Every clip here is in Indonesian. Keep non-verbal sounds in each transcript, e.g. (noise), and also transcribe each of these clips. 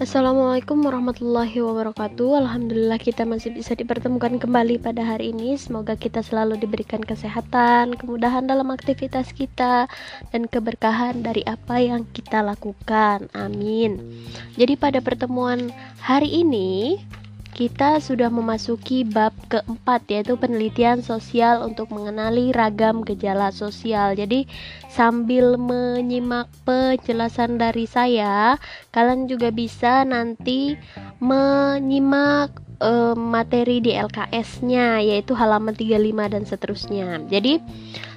Assalamualaikum warahmatullahi wabarakatuh. Alhamdulillah kita masih bisa dipertemukan kembali pada hari ini. Semoga kita selalu diberikan kesehatan, kemudahan dalam aktivitas kita Dan keberkahan dari apa yang kita lakukan. Amin. Jadi pada pertemuan hari ini kita sudah memasuki bab keempat yaitu penelitian sosial untuk mengenali ragam gejala sosial. Jadi sambil menyimak penjelasan dari saya, kalian juga bisa nanti menyimak uh, materi di LKS-nya yaitu halaman 35 dan seterusnya. Jadi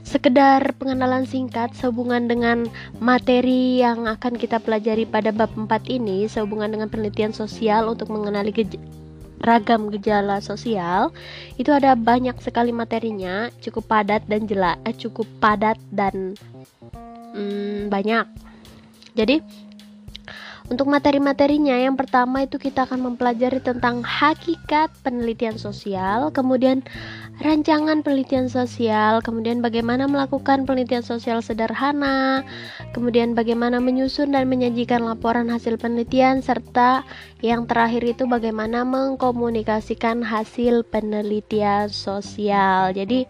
sekedar pengenalan singkat sehubungan dengan materi yang akan kita pelajari pada bab 4 ini sehubungan dengan penelitian sosial untuk mengenali ragam gejala sosial itu ada banyak sekali materinya cukup padat dan jelas eh, cukup padat dan hmm, banyak. Jadi untuk materi-materinya yang pertama itu kita akan mempelajari tentang hakikat penelitian sosial kemudian rancangan penelitian sosial, kemudian bagaimana melakukan penelitian sosial sederhana, kemudian bagaimana menyusun dan menyajikan laporan hasil penelitian, serta yang terakhir itu bagaimana mengkomunikasikan hasil penelitian sosial. Jadi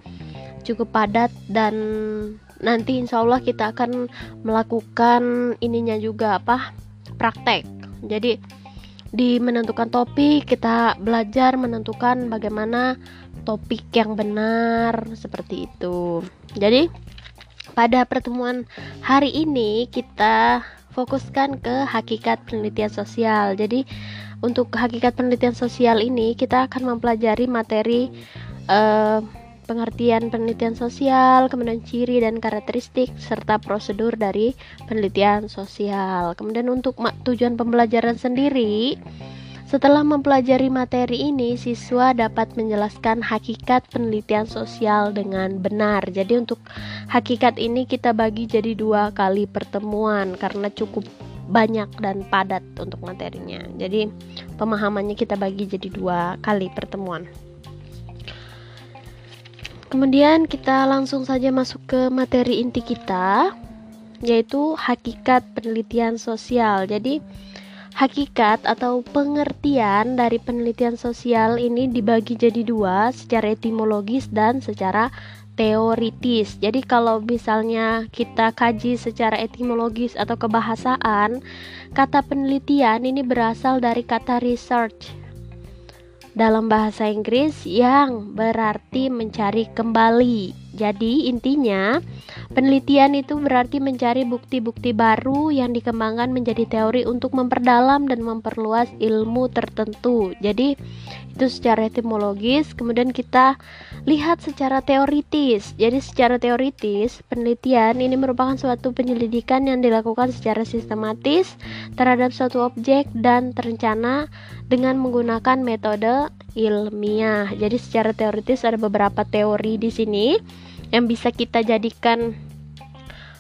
cukup padat dan nanti insya Allah kita akan melakukan ininya juga apa praktek. Jadi di menentukan topik kita belajar menentukan bagaimana topik yang benar seperti itu. Jadi pada pertemuan hari ini kita fokuskan ke hakikat penelitian sosial. Jadi untuk hakikat penelitian sosial ini kita akan mempelajari materi uh, pengertian penelitian sosial, kemudian ciri dan karakteristik serta prosedur dari penelitian sosial. Kemudian untuk tujuan pembelajaran sendiri setelah mempelajari materi ini, siswa dapat menjelaskan hakikat penelitian sosial dengan benar. Jadi untuk hakikat ini kita bagi jadi dua kali pertemuan karena cukup banyak dan padat untuk materinya. Jadi pemahamannya kita bagi jadi dua kali pertemuan. Kemudian kita langsung saja masuk ke materi inti kita yaitu hakikat penelitian sosial. Jadi Hakikat atau pengertian dari penelitian sosial ini dibagi jadi dua, secara etimologis dan secara teoritis. Jadi kalau misalnya kita kaji secara etimologis atau kebahasaan, kata penelitian ini berasal dari kata research dalam bahasa Inggris yang berarti mencari kembali. Jadi intinya penelitian itu berarti mencari bukti-bukti baru yang dikembangkan menjadi teori untuk memperdalam dan memperluas ilmu tertentu. Jadi itu secara etimologis, kemudian kita lihat secara teoritis. Jadi secara teoritis penelitian ini merupakan suatu penyelidikan yang dilakukan secara sistematis terhadap suatu objek dan terencana dengan menggunakan metode ilmiah. Jadi secara teoritis ada beberapa teori di sini yang bisa kita jadikan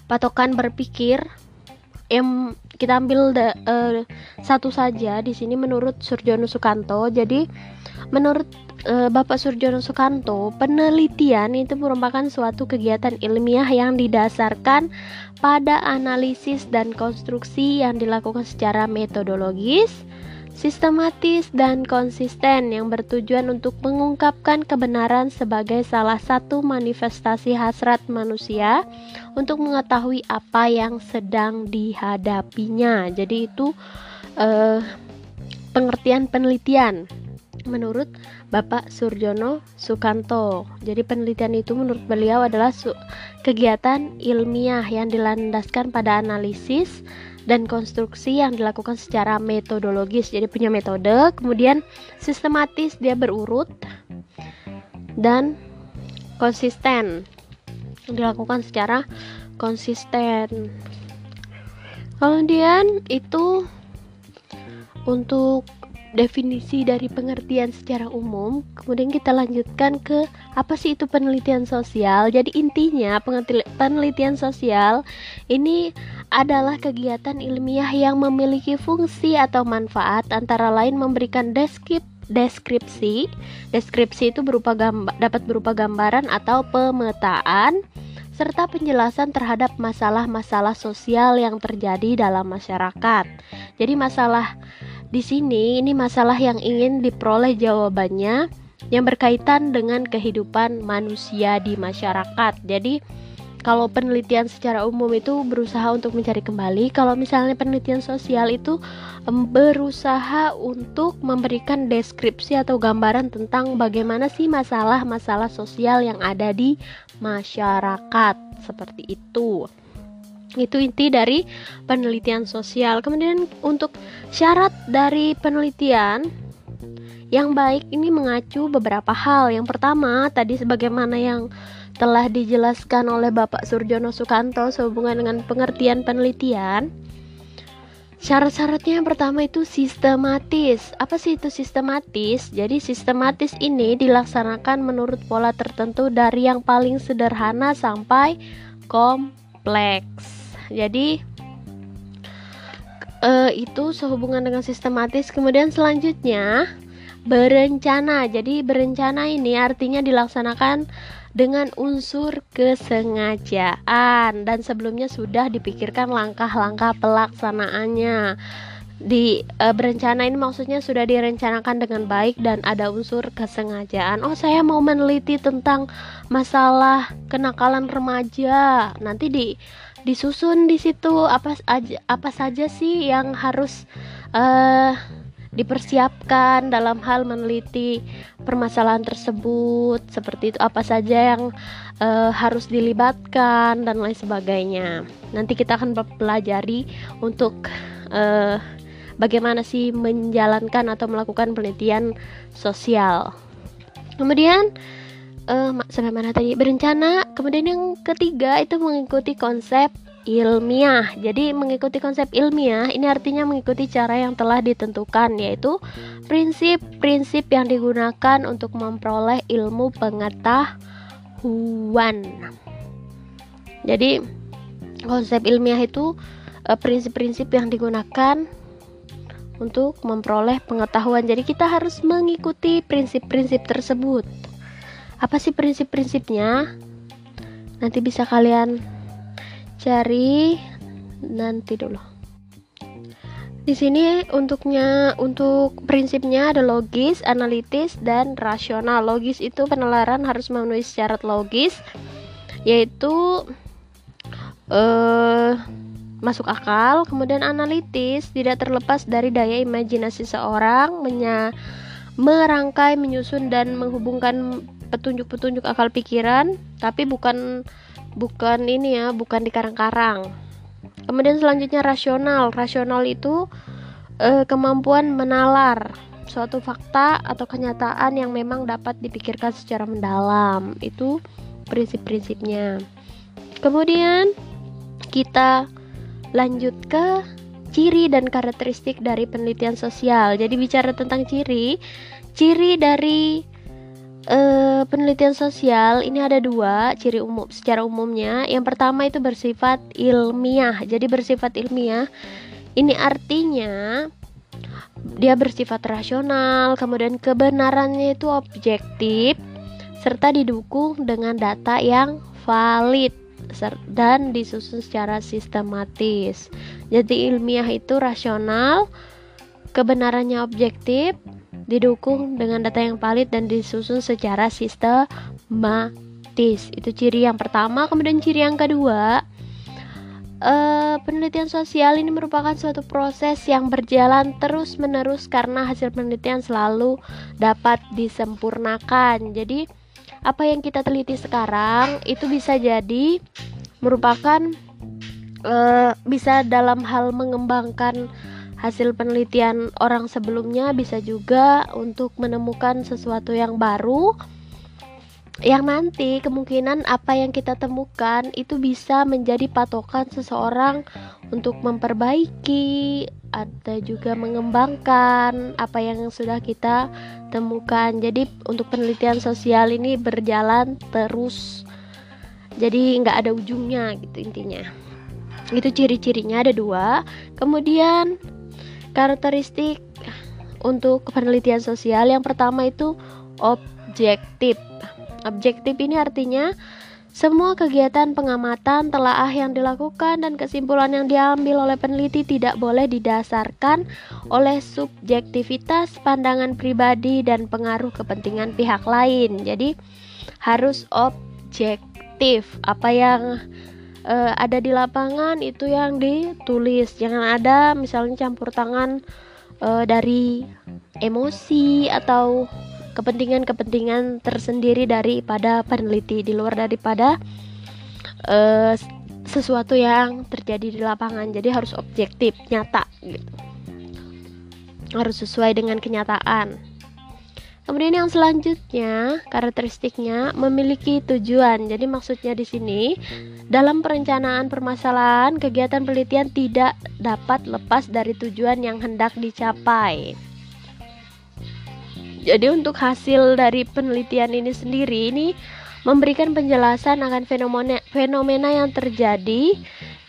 patokan berpikir yang kita ambil da, uh, satu saja di sini menurut Surjono Sukanto. Jadi menurut uh, Bapak Surjono Sukanto, penelitian itu merupakan suatu kegiatan ilmiah yang didasarkan pada analisis dan konstruksi yang dilakukan secara metodologis, sistematis dan konsisten yang bertujuan untuk mengungkapkan kebenaran sebagai salah satu manifestasi hasrat manusia untuk mengetahui apa yang sedang dihadapinya. Jadi itu eh, pengertian penelitian menurut Bapak Surjono Sukanto. Jadi penelitian itu menurut beliau adalah kegiatan ilmiah yang dilandaskan pada analisis dan konstruksi yang dilakukan secara metodologis. Jadi punya metode kemudian sistematis dia berurut dan konsisten. Dilakukan secara konsisten. Kemudian itu untuk definisi dari pengertian secara umum, kemudian kita lanjutkan ke apa sih itu penelitian sosial. Jadi intinya penelitian sosial ini adalah kegiatan ilmiah yang memiliki fungsi atau manfaat antara lain memberikan deskrip deskripsi. Deskripsi itu berupa gambar, dapat berupa gambaran atau pemetaan serta penjelasan terhadap masalah-masalah sosial yang terjadi dalam masyarakat. Jadi masalah di sini ini masalah yang ingin diperoleh jawabannya yang berkaitan dengan kehidupan manusia di masyarakat. Jadi kalau penelitian secara umum itu berusaha untuk mencari kembali, kalau misalnya penelitian sosial itu berusaha untuk memberikan deskripsi atau gambaran tentang bagaimana sih masalah-masalah sosial yang ada di masyarakat seperti itu. Itu inti dari penelitian sosial. Kemudian untuk syarat dari penelitian yang baik ini mengacu beberapa hal. Yang pertama, tadi sebagaimana yang telah dijelaskan oleh Bapak Surjono Sukanto sehubungan dengan pengertian penelitian. Syarat-syaratnya yang pertama itu sistematis. Apa sih itu sistematis? Jadi sistematis ini dilaksanakan menurut pola tertentu dari yang paling sederhana sampai kompleks. Jadi uh, itu sehubungan dengan sistematis. Kemudian selanjutnya berencana. Jadi berencana ini artinya dilaksanakan dengan unsur kesengajaan dan sebelumnya sudah dipikirkan langkah-langkah pelaksanaannya. Di e, berencana ini maksudnya sudah direncanakan dengan baik dan ada unsur kesengajaan. Oh, saya mau meneliti tentang masalah kenakalan remaja. Nanti di disusun di situ. Apa aja apa saja sih yang harus uh, dipersiapkan dalam hal meneliti permasalahan tersebut? Seperti itu apa saja yang uh, harus dilibatkan dan lain sebagainya. Nanti kita akan pelajari untuk uh, bagaimana sih menjalankan atau melakukan penelitian sosial. Kemudian uh, sampai mana tadi berencana kemudian yang ketiga itu mengikuti konsep ilmiah. Jadi mengikuti konsep ilmiah ini artinya mengikuti cara yang telah ditentukan yaitu prinsip-prinsip yang digunakan untuk memperoleh ilmu pengetahuan. Jadi konsep ilmiah itu eh, prinsip-prinsip yang digunakan untuk memperoleh pengetahuan. Jadi kita harus mengikuti prinsip-prinsip tersebut. Apa sih prinsip-prinsipnya? Nanti bisa kalian cari nanti dulu. Di sini untuknya untuk prinsipnya ada logis, analitis dan rasional. Logis itu penelaran harus memenuhi syarat logis yaitu eh masuk akal, kemudian analitis tidak terlepas dari daya imajinasi seorang menya merangkai, menyusun dan menghubungkan petunjuk-petunjuk akal pikiran, tapi bukan bukan ini ya bukan di karang-karang kemudian selanjutnya rasional. Rasional itu e, kemampuan menalar suatu fakta atau kenyataan yang memang dapat dipikirkan secara mendalam. Itu prinsip-prinsipnya. Kemudian kita lanjut ke ciri dan karakteristik dari penelitian sosial. Jadi bicara tentang ciri ciri dari Uh, penelitian sosial ini ada dua ciri umum secara umumnya. Yang pertama itu bersifat ilmiah. Jadi bersifat ilmiah ini artinya dia bersifat rasional, kemudian kebenarannya itu objektif serta didukung dengan data yang valid dan disusun secara sistematis. Jadi ilmiah itu rasional, kebenarannya objektif, didukung dengan data yang valid dan disusun secara sistematis. Itu ciri yang pertama. Kemudian ciri yang kedua, uh, penelitian sosial ini merupakan suatu proses yang berjalan terus-menerus karena hasil penelitian selalu dapat disempurnakan. Jadi, apa yang kita teliti sekarang itu bisa jadi merupakan uh, bisa dalam hal mengembangkan hasil penelitian orang sebelumnya bisa juga untuk menemukan sesuatu yang baru yang nanti kemungkinan apa yang kita temukan itu bisa menjadi patokan seseorang untuk memperbaiki atau juga mengembangkan apa yang sudah kita temukan. Jadi untuk penelitian sosial ini berjalan terus. Jadi nggak ada ujungnya gitu intinya. Itu ciri-cirinya ada dua. Kemudian Karakteristik untuk penelitian sosial yang pertama itu objektif. Objektif ini artinya Semua kegiatan pengamatan, telaah yang dilakukan, dan kesimpulan yang diambil oleh peneliti tidak boleh didasarkan oleh subjektivitas, pandangan pribadi, dan pengaruh kepentingan pihak lain. Jadi, harus objektif. Apa yang uh, ada di lapangan itu yang ditulis, jangan ada misalnya campur tangan uh, dari emosi atau kepentingan-kepentingan tersendiri daripada peneliti di luar daripada uh, sesuatu yang terjadi di lapangan. Jadi harus objektif nyata gitu. Harus sesuai dengan kenyataan kemudian yang selanjutnya karakteristiknya memiliki tujuan. Jadi maksudnya di sini dalam perencanaan permasalahan kegiatan penelitian tidak dapat lepas dari tujuan yang hendak dicapai. Jadi untuk hasil dari penelitian ini sendiri ini memberikan penjelasan akan fenomena fenomena yang terjadi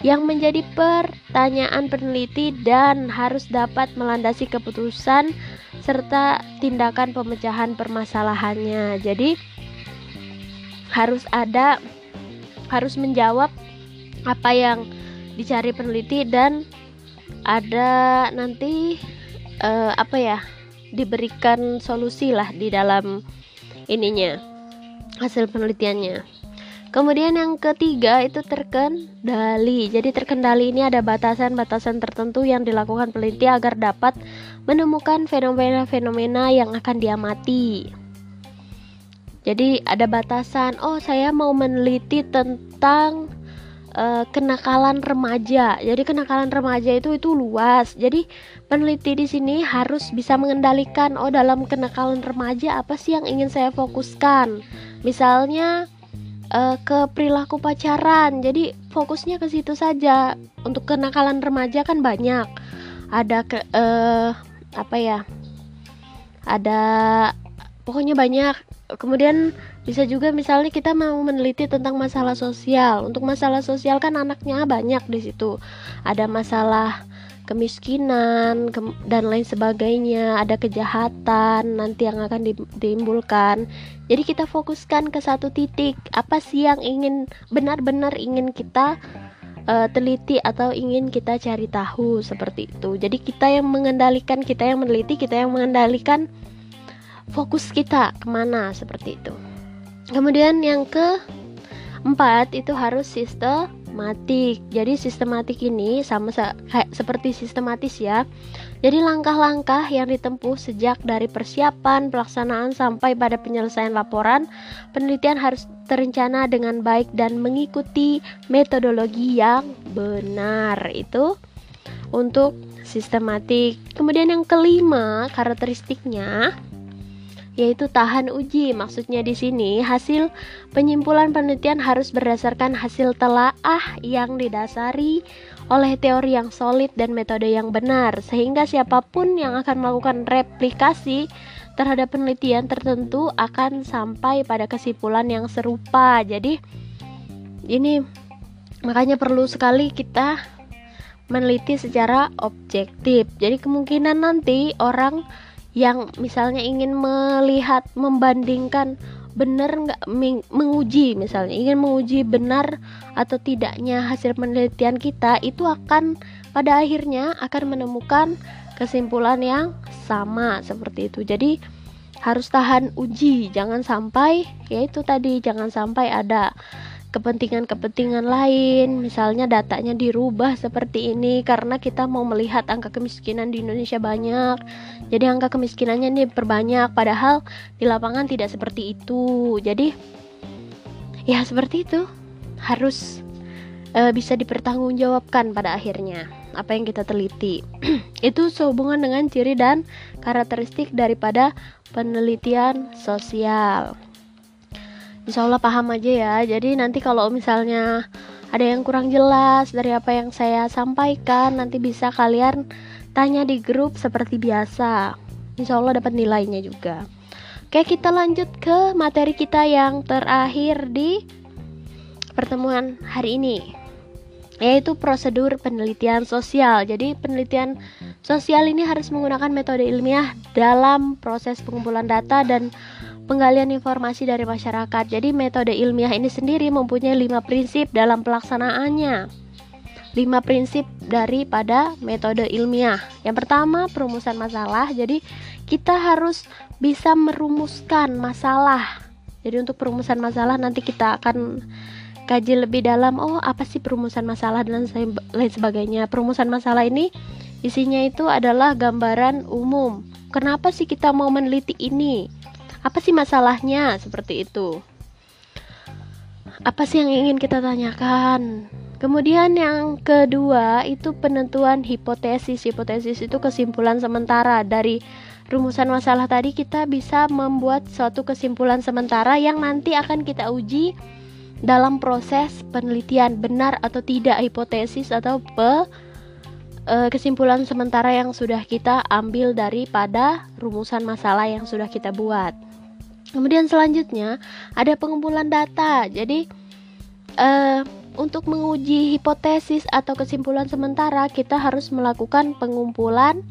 yang menjadi pertanyaan peneliti dan harus dapat melandasi keputusan serta tindakan pemecahan permasalahannya. Jadi harus ada harus menjawab apa yang dicari peneliti dan ada nanti uh, apa ya diberikan solusi lah di dalam ininya hasil penelitiannya. Kemudian yang ketiga itu terkendali. Jadi terkendali ini ada batasan-batasan tertentu yang dilakukan peneliti agar dapat menemukan fenomena-fenomena yang akan diamati. Jadi ada batasan, oh saya mau meneliti tentang uh, kenakalan remaja. Jadi kenakalan remaja itu itu luas. Jadi peneliti di sini harus bisa mengendalikan oh dalam kenakalan remaja apa sih yang ingin saya fokuskan. Misalnya uh, ke perilaku pacaran. Jadi fokusnya ke situ saja. Untuk kenakalan remaja kan banyak. Ada ke uh, apa ya? Ada pokoknya banyak. Kemudian bisa juga misalnya kita mau meneliti tentang masalah sosial. Untuk masalah sosial kan anaknya banyak di situ. Ada masalah kemiskinan ke dan lain sebagainya, ada kejahatan nanti yang akan ditimbulkan. Jadi kita fokuskan ke satu titik. Apa sih yang ingin benar-benar ingin kita uh, teliti atau ingin kita cari tahu seperti itu. Jadi kita yang mengendalikan, kita yang meneliti, kita yang mengendalikan fokus kita ke mana seperti itu. Kemudian yang ke empat itu harus sistematik. Jadi sistematik ini sama kayak seperti sistematis ya. Jadi langkah-langkah yang ditempuh sejak dari persiapan, pelaksanaan sampai pada penyelesaian laporan, penelitian harus terencana dengan baik dan mengikuti metodologi yang benar. Itu untuk sistematik. Kemudian yang kelima, karakteristiknya yaitu tahan uji. Maksudnya di sini hasil penyimpulan penelitian harus berdasarkan hasil telaah yang didasari oleh teori yang solid dan metode yang benar sehingga siapa pun yang akan melakukan replikasi terhadap penelitian tertentu akan sampai pada kesimpulan yang serupa. Jadi ini makanya perlu sekali kita meneliti secara objektif. Jadi kemungkinan nanti orang yang misalnya ingin melihat membandingkan benar nggak menguji misalnya ingin menguji benar atau tidaknya hasil penelitian kita itu akan pada akhirnya akan menemukan kesimpulan yang sama seperti itu. Jadi harus tahan uji jangan sampai yaitu tadi jangan sampai ada kepentingan-kepentingan lain, misalnya datanya dirubah seperti ini karena kita mau melihat angka kemiskinan di Indonesia banyak. Jadi angka kemiskinannya ini perbanyak padahal di lapangan tidak seperti itu. Jadi ya seperti itu. Harus e, bisa dipertanggungjawabkan pada akhirnya apa yang kita teliti. (clears throat) itu sehubungan dengan ciri dan karakteristik daripada penelitian sosial insya Allah paham aja ya. Jadi nanti kalau misalnya ada yang kurang jelas dari apa yang saya sampaikan nanti bisa kalian tanya di grup seperti biasa. Insya Allah dapat nilainya juga. Oke kita lanjut ke materi kita yang terakhir di pertemuan hari ini yaitu prosedur penelitian sosial. Jadi penelitian sosial ini harus menggunakan metode ilmiah dalam proses pengumpulan data dan penggalian informasi dari masyarakat. Jadi metode ilmiah ini sendiri mempunyai lima prinsip dalam pelaksanaannya. Lima prinsip daripada metode ilmiah. Yang pertama, perumusan masalah. Jadi kita harus bisa merumuskan masalah. Jadi untuk perumusan masalah nanti kita akan kaji lebih dalam. Oh, apa sih perumusan masalah dan lain sebagainya. Perumusan masalah ini isinya itu adalah gambaran umum. Kenapa sih kita mau meneliti ini? Apa sih masalahnya? Seperti itu. Apa sih yang ingin kita tanyakan? Kemudian yang kedua itu penentuan hipotesis. Hipotesis itu kesimpulan sementara dari rumusan masalah tadi kita bisa membuat suatu kesimpulan sementara yang nanti akan kita uji dalam proses penelitian benar atau tidak hipotesis atau pe, e, kesimpulan sementara yang sudah kita ambil daripada rumusan masalah yang sudah kita buat. Kemudian selanjutnya ada pengumpulan data. Jadi uh, untuk menguji hipotesis atau kesimpulan sementara kita harus melakukan pengumpulan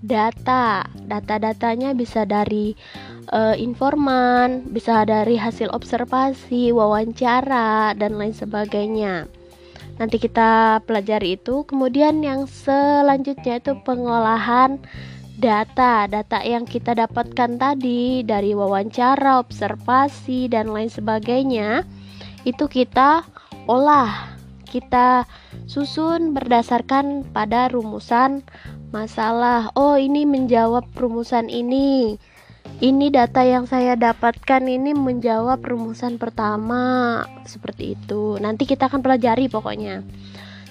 data. Data-datanya bisa dari uh, informan, bisa dari hasil observasi, wawancara dan lain sebagainya. Nanti kita pelajari itu. Kemudian yang selanjutnya itu pengolahan data data yang kita dapatkan tadi dari wawancara, observasi dan lain sebagainya itu kita olah, kita susun berdasarkan pada rumusan masalah. Oh, ini menjawab rumusan ini. Ini data yang saya dapatkan ini menjawab rumusan pertama seperti itu. Nanti kita akan pelajari pokoknya.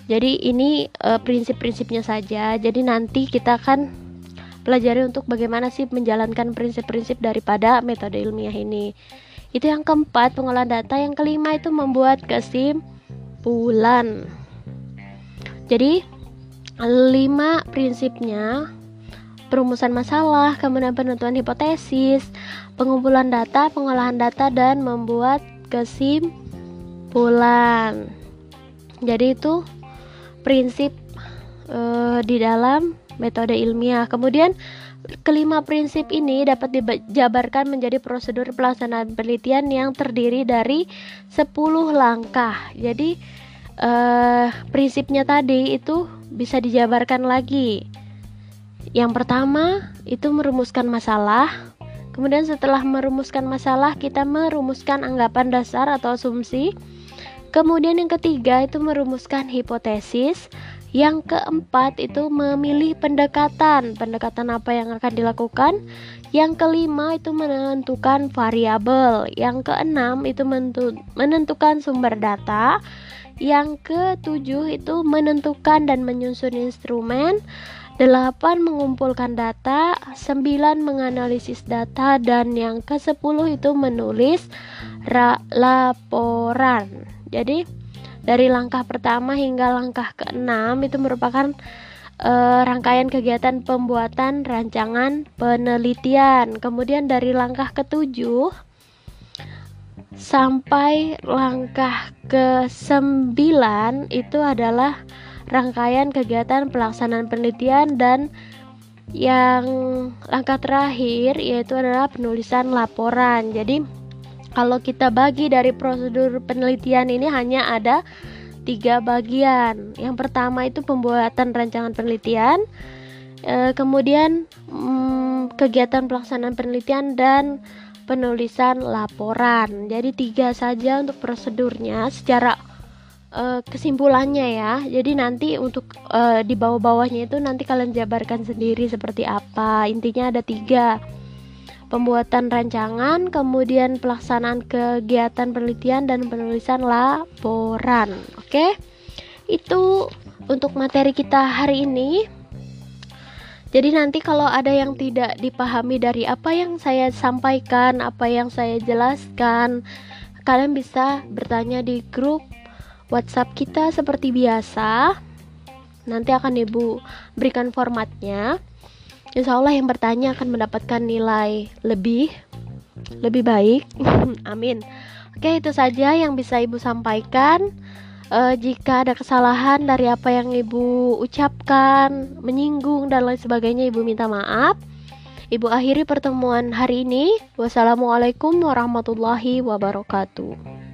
Jadi ini e, prinsip-prinsipnya saja. Jadi nanti kita akan pelajari untuk bagaimana sih menjalankan prinsip-prinsip daripada metode ilmiah ini. Itu yang keempat, pengolahan data. Yang kelima itu membuat kesimpulan. Jadi, lima prinsipnya perumusan masalah, kemudian penentuan hipotesis, pengumpulan data, pengolahan data, dan membuat kesimpulan. Jadi itu prinsip e, di dalam metode ilmiah. Kemudian kelima prinsip ini dapat dijabarkan menjadi prosedur pelaksanaan penelitian yang terdiri dari 10 langkah. Jadi eh, prinsipnya tadi itu bisa dijabarkan lagi. Yang pertama itu merumuskan masalah. Kemudian setelah merumuskan masalah, kita merumuskan anggapan dasar atau asumsi. Kemudian yang ketiga itu merumuskan hipotesis. Yang keempat itu memilih pendekatan. Pendekatan apa yang akan dilakukan? Yang kelima itu menentukan variabel. Yang keenam itu menentukan sumber data. Yang ketujuh itu menentukan dan menyusun instrumen. Delapan mengumpulkan data, sembilan menganalisis data dan yang ke sepuluh itu menulis laporan. Jadi dari langkah pertama hingga langkah keenam itu merupakan uh, rangkaian kegiatan pembuatan rancangan penelitian. Kemudian dari langkah ketujuh sampai langkah ke sembilan itu adalah rangkaian kegiatan pelaksanaan penelitian dan yang langkah terakhir yaitu adalah penulisan laporan. Jadi kalau kita bagi dari prosedur penelitian ini hanya ada tiga bagian. Yang pertama itu pembuatan rancangan penelitian, e, kemudian mm, kegiatan pelaksanaan penelitian dan penulisan laporan. Jadi tiga saja untuk prosedurnya secara e, kesimpulannya ya. Jadi nanti untuk e, di bawah-bawahnya itu nanti kalian jabarkan sendiri seperti apa. Intinya ada tiga pembuatan rancangan, kemudian pelaksanaan kegiatan penelitian dan penulisan laporan. Oke. Itu untuk materi kita hari ini. Jadi nanti kalau ada yang tidak dipahami dari apa yang saya sampaikan, apa yang saya jelaskan, kalian bisa bertanya di grup WhatsApp kita seperti biasa. Nanti akan Ibu berikan formatnya. Insya Allah yang bertanya akan mendapatkan nilai lebih lebih baik. (laughs) Amin. Oke, itu saja yang bisa Ibu sampaikan. E, jika ada kesalahan dari apa yang Ibu ucapkan, menyinggung dan lain sebagainya, Ibu minta maaf. Ibu akhiri pertemuan hari ini. Wassalamualaikum warahmatullahi wabarakatuh.